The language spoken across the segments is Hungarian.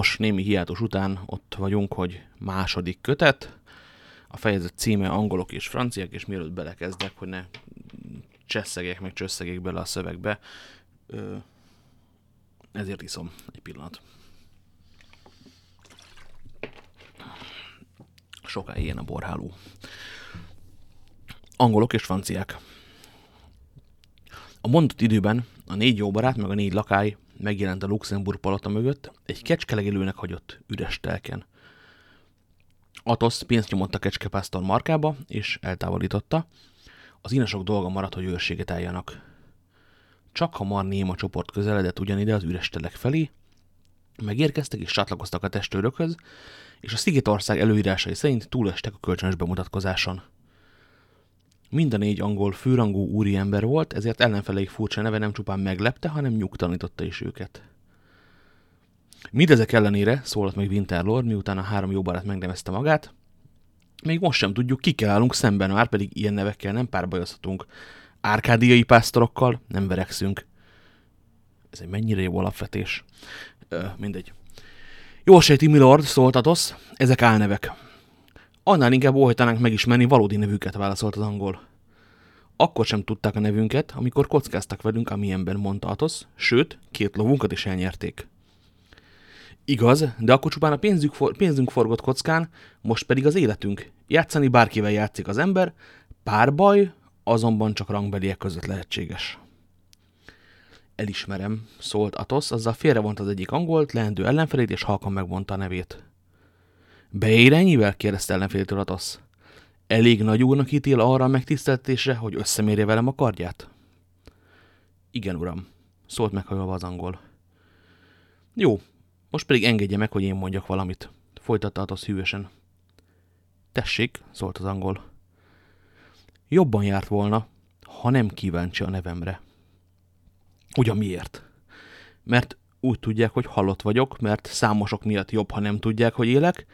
Nos, némi hiátus után ott vagyunk, hogy második kötet. A fejezet címe angolok és franciák, és mielőtt belekezdek, hogy ne cseszegek, meg csösszegek bele a szövegbe, ezért iszom egy pillanat. Soká ilyen a borháló. Angolok és franciák. A mondott időben a négy jó barát meg a négy lakály megjelent a Luxemburg palota mögött, egy kecskelegelőnek hagyott üres telken. Atosz pénzt nyomott a kecskepásztor markába, és eltávolította. Az inasok dolga maradt, hogy őrséget álljanak. Csak hamar néma csoport közeledett ugyanide az üres telek felé, megérkeztek és csatlakoztak a testőrökhöz, és a Szigetország előírásai szerint túlestek a kölcsönös bemutatkozáson. Mind a négy angol főrangú úriember volt, ezért ellenfeleik furcsa neve nem csupán meglepte, hanem nyugtalanította is őket. Mindezek ellenére, szólott meg Winterlord, miután a három jó barát megnevezte magát, még most sem tudjuk, kikkel állunk szemben, már pedig ilyen nevekkel nem párbajozhatunk. Árkádiai pásztorokkal nem verekszünk. Ez egy mennyire jó alapvetés. Ö, mindegy. Jó sejti, milord, szólt Atosz, ezek álnevek. Annál inkább óhajtanánk megismerni valódi nevüket, válaszolt az angol. Akkor sem tudták a nevünket, amikor kockáztak velünk, amilyenben mondta Atosz, sőt, két lovunkat is elnyerték. Igaz, de akkor csupán a pénzünk, for, pénzünk forgott kockán, most pedig az életünk. Játszani bárkivel játszik az ember, párbaj azonban csak rangbeliek között lehetséges. Elismerem, szólt Atosz, azzal félrevont az egyik angolt, leendő ellenfelét, és halkan megmondta a nevét. Beér ennyivel? kérdezte ellenféltől Atosz. Elég nagy úrnak ítél arra a megtiszteltésre, hogy összemérje velem a kardját? Igen, uram, szólt meghajolva az angol. Jó, most pedig engedje meg, hogy én mondjak valamit, folytatta Atosz hűvösen. Tessék, szólt az angol. Jobban járt volna, ha nem kíváncsi a nevemre. Ugyan miért? Mert úgy tudják, hogy halott vagyok, mert számosok miatt jobb, ha nem tudják, hogy élek,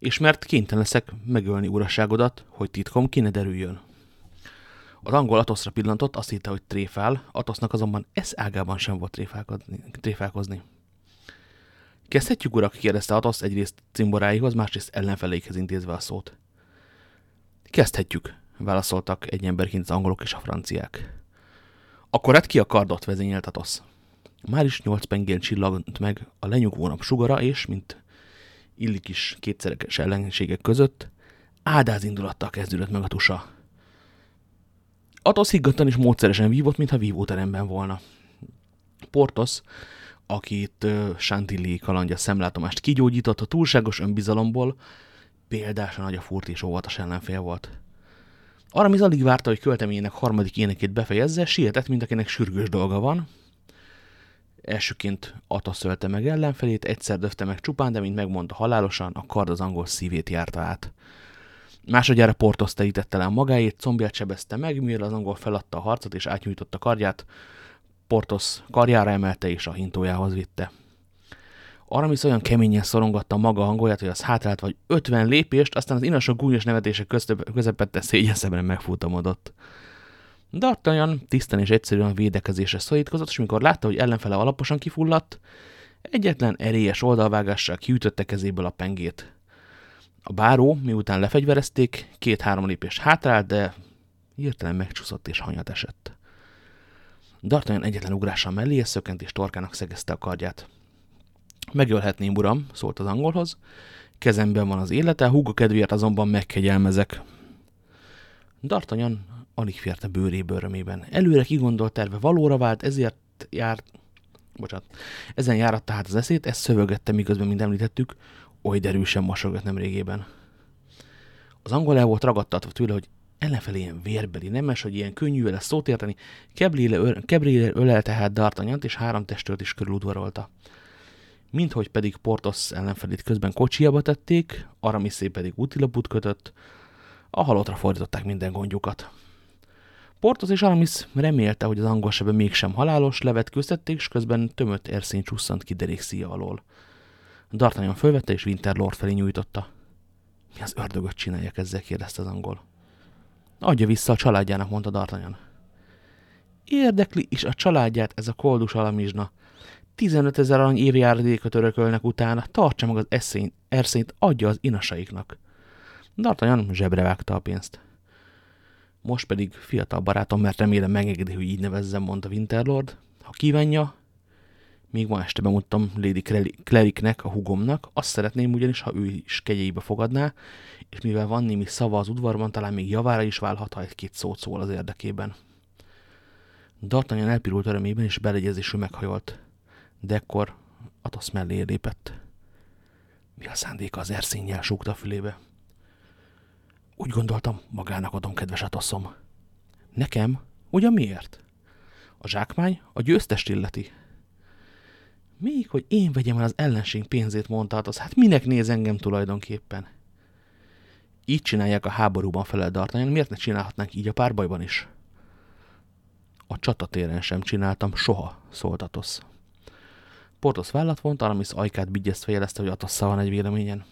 és mert kénytelen leszek megölni uraságodat, hogy titkom ki ne derüljön. Az angol Atoszra pillantott, azt hitte, hogy tréfál, Atosznak azonban ez ágában sem volt tréfálkozni. Kezdhetjük, urak? kérdezte Atosz egyrészt cimboráihoz, másrészt ellenfeleikhez intézve a szót. Kezdhetjük, válaszoltak egy emberként az angolok és a franciák. Akkor hát ki a kardot, vezényelt Atosz. Már is nyolc pengén csillagant meg a lenyugvó nap sugara, és, mint illik is kétszerekes ellenségek között, áldáz indulattal kezdődött meg a tusa. Atosz higgadtan és módszeresen vívott, mintha vívóteremben volna. Portos, akit Chantilly kalandja szemlátomást kigyógyított a túlságos önbizalomból, példásan nagy a furt és óvatos ellenfél volt. Aramis alig várta, hogy költeményének harmadik énekét befejezze, sietett, mint akinek sürgős dolga van, Elsőként Ata szölte meg ellenfelét, egyszer döfte meg csupán, de mint megmondta halálosan, a kard az angol szívét járta át. Másodjára Portos terítette le magáét, combját sebezte meg, mivel az angol feladta a harcot és átnyújtotta kardját, Portos karjára emelte és a hintójához vitte. Aramis olyan keményen szorongatta maga hangolját, hogy az hátrált vagy 50 lépést, aztán az inasok gúnyos nevetések közepette szégyenszebben megfutamodott. D'Artagnan tisztán és egyszerűen védekezésre szorítkozott, és mikor látta, hogy ellenfele alaposan kifulladt, egyetlen erélyes oldalvágással kiütötte kezéből a pengét. A báró, miután lefegyverezték, két-három lépés hátrált, de hirtelen megcsúszott és hanyat esett. D'Artagnan egyetlen ugrással mellé szökent és torkának szegezte a kardját. Megölhetném, uram, szólt az angolhoz. Kezemben van az élete, húga kedvéért azonban megkegyelmezek. D'Artagnan alig fért a bőréből örömében. Előre kigondolt terve valóra vált, ezért járt, bocsánat, ezen járat tehát az eszét, ezt szövögette, miközben, mint említettük, oly derűsen mosogott nem régében. Az angol el volt ragadtatva tőle, hogy ellenfelé ilyen vérbeli, nemes, hogy ilyen könnyű vele szót érteni, Kebrére ölelte hát D'Artagnant, és három testőrt is körüludvarolta. Minthogy pedig Portos ellenfelét közben kocsiába tették, Aramiszé pedig útilaput kötött, a halottra fordították minden gondjukat. Portos és Aramis remélte, hogy az angol sebe mégsem halálos, levetkőztették, és közben tömött erszény csusszant ki derék szíja alól. D'Artagnan fölvette, és Winterlord felé nyújtotta. Mi az ördögöt csináljak ezzel, kérdezte az angol. Adja vissza a családjának, mondta D'Artagnan. Érdekli is a családját ez a koldus alamizsna. 15 ezer arany évjáradékot örökölnek utána, tartsa meg az eszény, erszényt, adja az inasaiknak. D'Artagnan zsebre vágta a pénzt. Most pedig fiatal barátom, mert remélem megengedi, hogy így nevezzem, mondta Winterlord. Ha kívánja, még ma este bemutatom Lady Clericnek, a hugomnak, azt szeretném ugyanis, ha ő is kegyeibe fogadná, és mivel van némi szava az udvarban, talán még javára is válhat, ha egy-két szót szól az érdekében. D'Artagnan elpirult örömében, és belegyezésű meghajolt. De ekkor Atosz mellé lépett. Mi a szándéka az erszényjel, súgta fülébe. Úgy gondoltam, magának adom, kedves Atoszom. Nekem? Ugyan miért? A zsákmány a győztest illeti. Még, hogy én vegyem el az ellenség pénzét, mondta Atosz. Hát minek néz engem tulajdonképpen? Így csinálják a háborúban felel D'Artagnan, miért ne csinálhatnánk így a párbajban is? A csatatéren sem csináltam soha, szólt Atosz. Portos vállat vont, Aramis ajkát bigyeztve jelezte, hogy Atosszal van egy véleményen.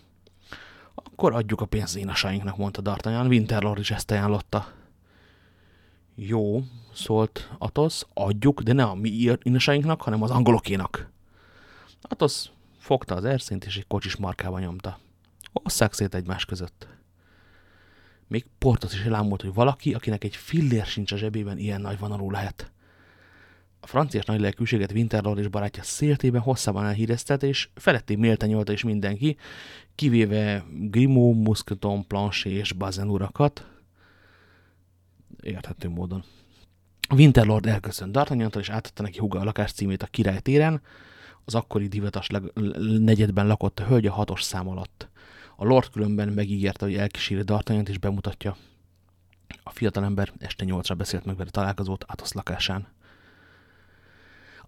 Akkor adjuk a pénzt énasainknak, mondta D'Artagnan. Winterlord is ezt ajánlotta. Jó, szólt Atosz, adjuk, de ne a mi énasainknak, hanem az angolokénak. Atosz fogta az erszint, és egy kocsis markába nyomta. Osszák szét egymás között. Még Portos is elámult, hogy valaki, akinek egy fillér sincs a zsebében, ilyen nagy vonalú lehet. A franciás nagylelkűséget Winterlord és barátja széltében hosszában elhíreztet, és feletté méltányolta is mindenki, kivéve Grimaud, Musketon, Planchet és Bazen urakat. Érthető módon. Winterlord elköszönt D'Artagnantól, és átadta neki Huga a lakás címét a királytéren. Az akkori divatas negyedben lakott a hölgy a hatos szám alatt. A Lord különben megígérte, hogy elkíséri D'Artagnant és bemutatja. A fiatalember este nyolcra beszélt meg vele találkozót Atosz lakásán.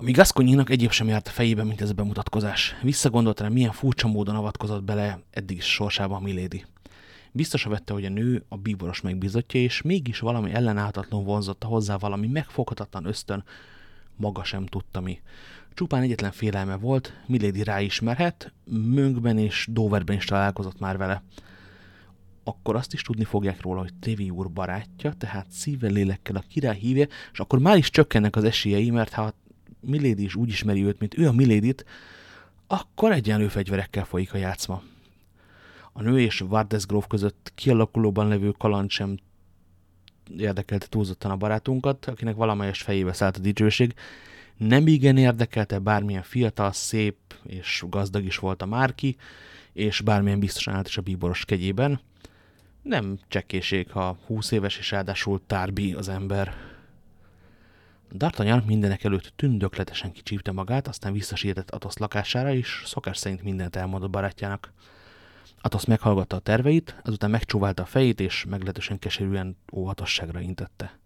Ami Gasconyinak egyéb sem járt a fejében, mint ez a bemutatkozás. Visszagondolt rá, milyen furcsa módon avatkozott bele eddig is sorsába a Milady. Biztosra vette, hogy a nő a bíboros megbizotja, és mégis valami ellenállhatatlan vonzotta hozzá valami megfoghatatlan ösztön, maga sem tudta mi. Csupán egyetlen félelme volt, Milady ráismerhet, Mönkben és Doverben is találkozott már vele. Akkor azt is tudni fogják róla, hogy Tévi úr barátja, tehát szívvel lélekkel a király hívja, és akkor már is csökkennek az esélyei, mert ha Milady is úgy ismeri őt, mint ő a Milédit, akkor egyenlő fegyverekkel folyik a játszma. A nő és Vardesgrove között kialakulóban levő kaland sem érdekelte túlzottan a barátunkat, akinek valamelyes fejébe szállt a dicsőség. Nem igen érdekelte bármilyen fiatal, szép és gazdag is volt a Márki, és bármilyen biztosan állt is a bíboros kegyében. Nem csekkéség, ha 20 éves és ráadásul tárbi az ember. D'Artagnan mindenek előtt tündökletesen kicsípte magát, aztán visszasírtett Atosz lakására, és szokás szerint mindent elmondott barátjának. Atosz meghallgatta a terveit, azután megcsóválta a fejét, és meglehetősen keserűen óvatosságra intette.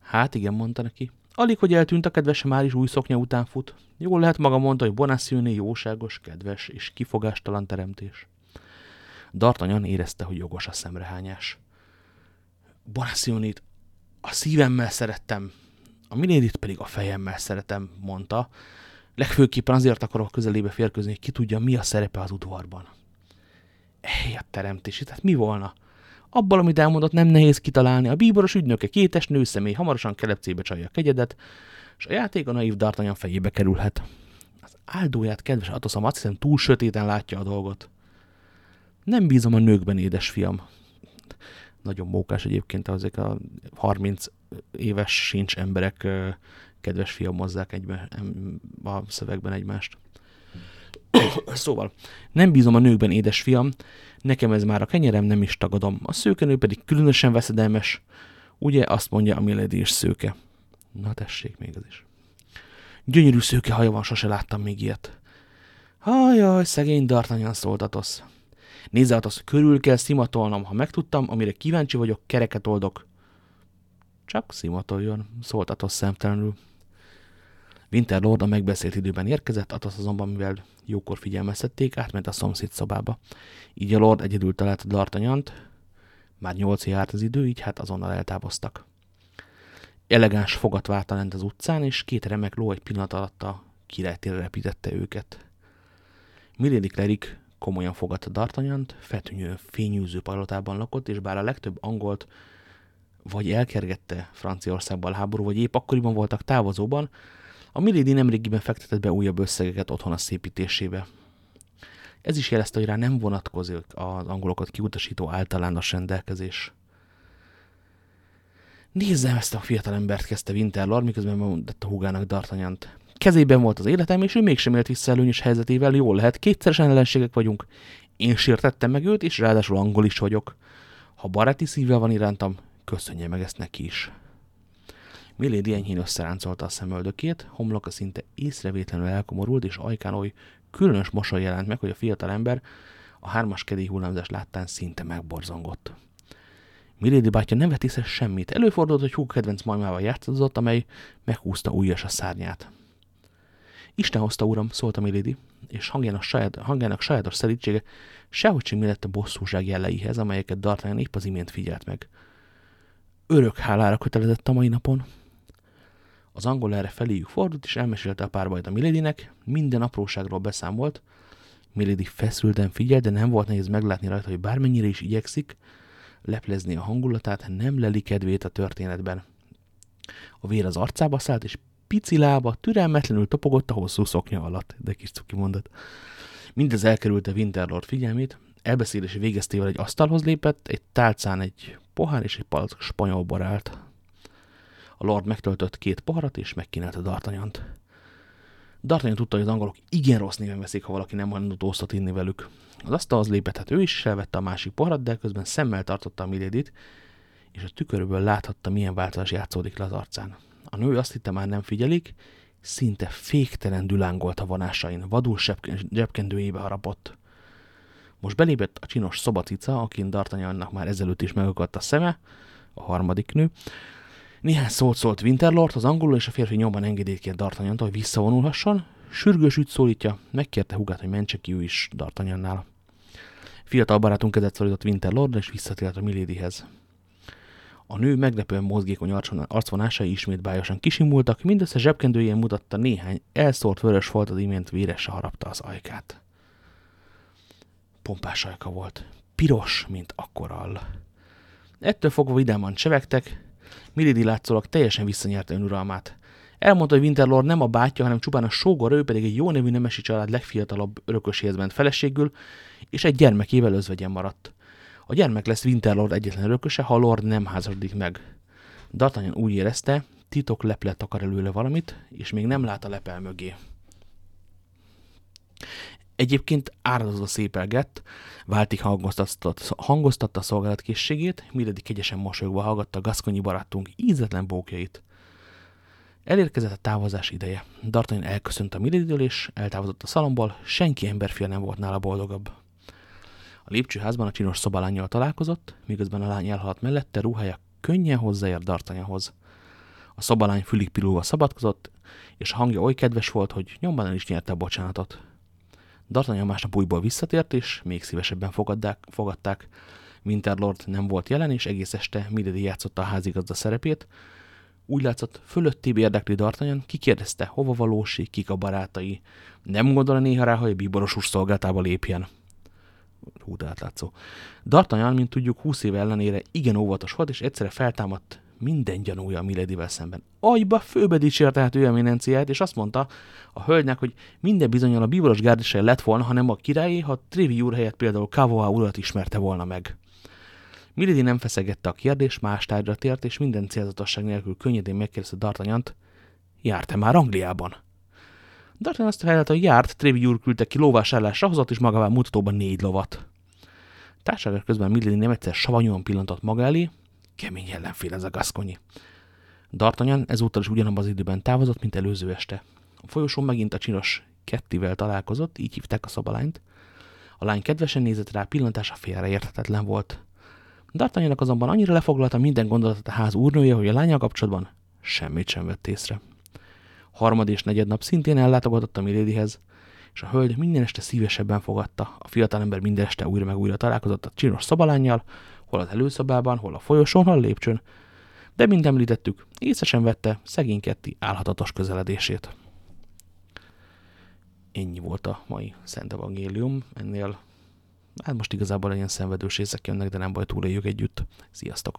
Hát igen, mondta neki. Alig, hogy eltűnt a kedvese már is új szoknya után fut. Jól lehet maga mondta, hogy Bonacioni jóságos, kedves és kifogástalan teremtés. D'Artagnan érezte, hogy jogos a szemrehányás. Bonacionit a szívemmel szerettem, a minélit pedig a fejemmel szeretem, mondta. Legfőképpen azért akarok közelébe férkőzni, hogy ki tudja, mi a szerepe az udvarban. Ej, a teremtés, tehát mi volna? Abban, amit elmondott, nem nehéz kitalálni. A bíboros ügynöke kétes nőszemély hamarosan kelepcébe csalja a kegyedet, és a játék a naív D'Artagnan fejébe kerülhet. Az áldóját, kedves Atoszom, azt hiszem túl sötéten látja a dolgot. Nem bízom a nőkben, édesfiam. Nagyon mókás egyébként, azok a 30 éves sincs emberek kedves fiamozzák egybe, a szövegben egymást. szóval, nem bízom a nőkben, édesfiam, nekem ez már a kenyerem, nem is tagadom. A szőkenő pedig különösen veszedelmes. Ugye azt mondja a Milady is szőke. Na tessék még az is. Gyönyörű szőke haja van, sose láttam még ilyet. Hajaj, szegény D'Artagnan szólt Atosz. Nézze, Atosz, körül kell szimatolnom. Ha megtudtam, amire kíváncsi vagyok, kereket oldok. Csak szimatoljon, szólt Atosz szemtelenül. Winter Lord a megbeszélt időben érkezett, Atosz azonban, mivel jókor figyelmeztették, átment a szomszéd szobába. Így a Lord egyedül talált D'Artagnant, már nyolc járt az idő, így hát azonnal eltávoztak. Elegáns fogat várt lent az utcán, és két remek ló egy pillanat alatt a királytérre repítette őket. Milady Cleric komolyan fogadta D'Artagnant, feltűnő fényűző palotában lakott, és bár a legtöbb angolt vagy elkergette Franciaországban a háború, vagy épp akkoriban voltak távozóban, A Milady nemrégiben fektetett be újabb összegeket otthon a szépítésébe. Ez is jelezte, hogy rá nem vonatkozik az angolokat kiutasító általános rendelkezés. Nézzem ezt a fiatal embert, kezdte Winterlord, miközben mondott a húgának Dartanyant. Kezében volt az életem, és ő mégsem élt vissza előnyös helyzetével, jól lehet, kétszeresen ellenségek vagyunk. Én sértettem meg őt, és ráadásul angol is vagyok. Ha baráti szívvel van irántam, köszönje meg ezt neki is. Milady enyhén összeráncolta a szemöldökét, homloka szinte észrevétlenül elkomorult, és ajkán oly különös mosoly jelent meg, hogy a fiatal ember a hármas kedély hullámzás láttán szinte megborzongott. Milady bátyja nem vett észre semmit. Előfordult, hogy húg kedvenc majmával játszott, amely meghúzta újas a szárnyát. Isten hozta, uram, szólta Milady, és hangjának, saját, hangjának sajátos szerítsége sehogy sem lett a bosszúság jelleihez, amelyeket D'Artagnan épp az imént figyelt meg. Örök hálára kötelezett a mai napon. Az angol erre feléjük fordult, és elmesélte a párbajt a Miladynek, minden apróságról beszámolt. Milady feszülten figyelt, de nem volt nehéz meglátni rajta, hogy bármennyire is igyekszik, leplezni a hangulatát, nem leli kedvét a történetben. A vér az arcába szállt, és pici lába türelmetlenül topogott a hosszú szoknya alatt, de kis cuki mondat. Mindez elkerülte Winterlord figyelmét, elbeszélés végeztével egy asztalhoz lépett, egy tálcán egy pohár és egy palack spanyol borált. A lord megtöltött két poharat, és megkínálta D'Artagnant. D'Artagnan tudta, hogy az angolok igen rossz néven veszik, ha valaki nem van tosztot inni velük. Az asztalhoz lépett, hát ő is elvette a másik poharat, de közben szemmel tartotta a Milédit, és a tükörből láthatta, milyen változás játszódik le az arcán. A nő azt hitte már nem figyelik, szinte féktelen dülángolt a vonásain, vadul zsebkendőjébe harapott. Most belépett a csinos szobacica, akin D'Artagnannak már ezelőtt is megakadt a szeme, a harmadik nő. Néhány szót szólt Winterlord, az angolul és a férfi nyomban engedélyt kért D'Artagnantól, hogy visszavonulhasson. Sürgős ügy szólítja, megkérte hugát, hogy mentse ki ő is D'Artagnannál. Fiatal barátunk kezet szorított Winterlord, és visszatért a Milédihez. A nő meglepően mozgékony arcvonásai ismét bájosan kisimultak, mindössze zsebkendőjén mutatta néhány elszórt vörös folt az imént vérese harapta az ajkát. Pompás ajka volt, piros, mint akkorall. Ettől fogva vidáman csevegtek, Milady látszólag teljesen visszanyerte önuralmát. Elmondta, hogy Winterlord nem a bátyja, hanem csupán a sógor, ő pedig egy jó nevű nemesi család legfiatalabb örököséhez ment feleségül, és egy gyermekével özvegyen maradt. A gyermek lesz Winterlord egyetlen örököse, ha Lord nem házasodik meg. D'Artagnan úgy érezte, titok leplet akar előle valamit, és még nem lát a lepel mögé. Egyébként áradozva szépelgett, váltik hangoztatta, a szolgálatkészségét, Milady kegyesen mosolyogva hallgatta gaszkonyi barátunk ízetlen bókjait. Elérkezett a távozás ideje. D'Artagnan elköszönt a Milady-től, és eltávozott a szalomból, senki emberfia nem volt nála boldogabb. A lépcsőházban a csinos szobalányjal találkozott, miközben a lány elhaladt mellette, ruhája könnyen hozzáért D'Artagnanhoz. A szobalány fülig pilulva szabadkozott, és a hangja oly kedves volt, hogy nyomban el is nyerte a bocsánatot. D'Artagnan másnap újból visszatért, és még szívesebben fogadták, fogadták. Winterlord nem volt jelen, és egész este Milady játszotta a házigazda szerepét. Úgy látszott, fölöttébb érdekli D'Artagnan, kikérdezte, hova valósi, kik a barátai. Nem gondol néha rá, hogy a bíboros úr szolgáltába lépjen hú, de átlátszó. D'Artagnan, mint tudjuk, 20 év ellenére igen óvatos volt, és egyszerre feltámadt minden gyanúja a Miledivel szemben. Agyba főbe dicsérte hát ő eminenciát, és azt mondta a hölgynek, hogy minden bizonyal a bíboros gárdisai lett volna, hanem a királyé, ha Trivi úr helyett például Kavoa urat ismerte volna meg. Milady nem feszegette a kérdést, más tárgyra tért, és minden célzatosság nélkül könnyedén megkérdezte D'Artagnant, járt-e már Angliában? D'Artagnan azt felelte, hogy járt, Trévi úr küldte ki lóvásárlásra, hozott is magával mutatóban négy lovat. Társadalás közben Milady nem egyszer savanyúan pillantott maga elé, kemény ellenfél ez a gaszkonyi. D'Artagnan ezúttal is ugyanabban az időben távozott, mint előző este. A folyosón megint a csinos Kettivel találkozott, így hívták a szobalányt. A lány kedvesen nézett rá, pillantása félreérthetetlen volt. D'Artagnannak azonban annyira lefoglalta minden gondolatot a ház úrnője, hogy a lánya kapcsolatban semmit sem vett észre harmad és negyed nap szintén ellátogatott a Milédihez, és a hölgy minden este szívesebben fogadta. A fiatalember minden este újra meg újra találkozott a csinos szobalányjal, hol az előszobában, hol a folyosón, hol a lépcsőn. De, mint említettük, észre sem vette szegény Ketti álhatatos közeledését. Ennyi volt a mai Szent Evangélium. Ennél, hát most igazából ilyen szenvedős részek jönnek, de nem baj, túléljük együtt. Sziasztok!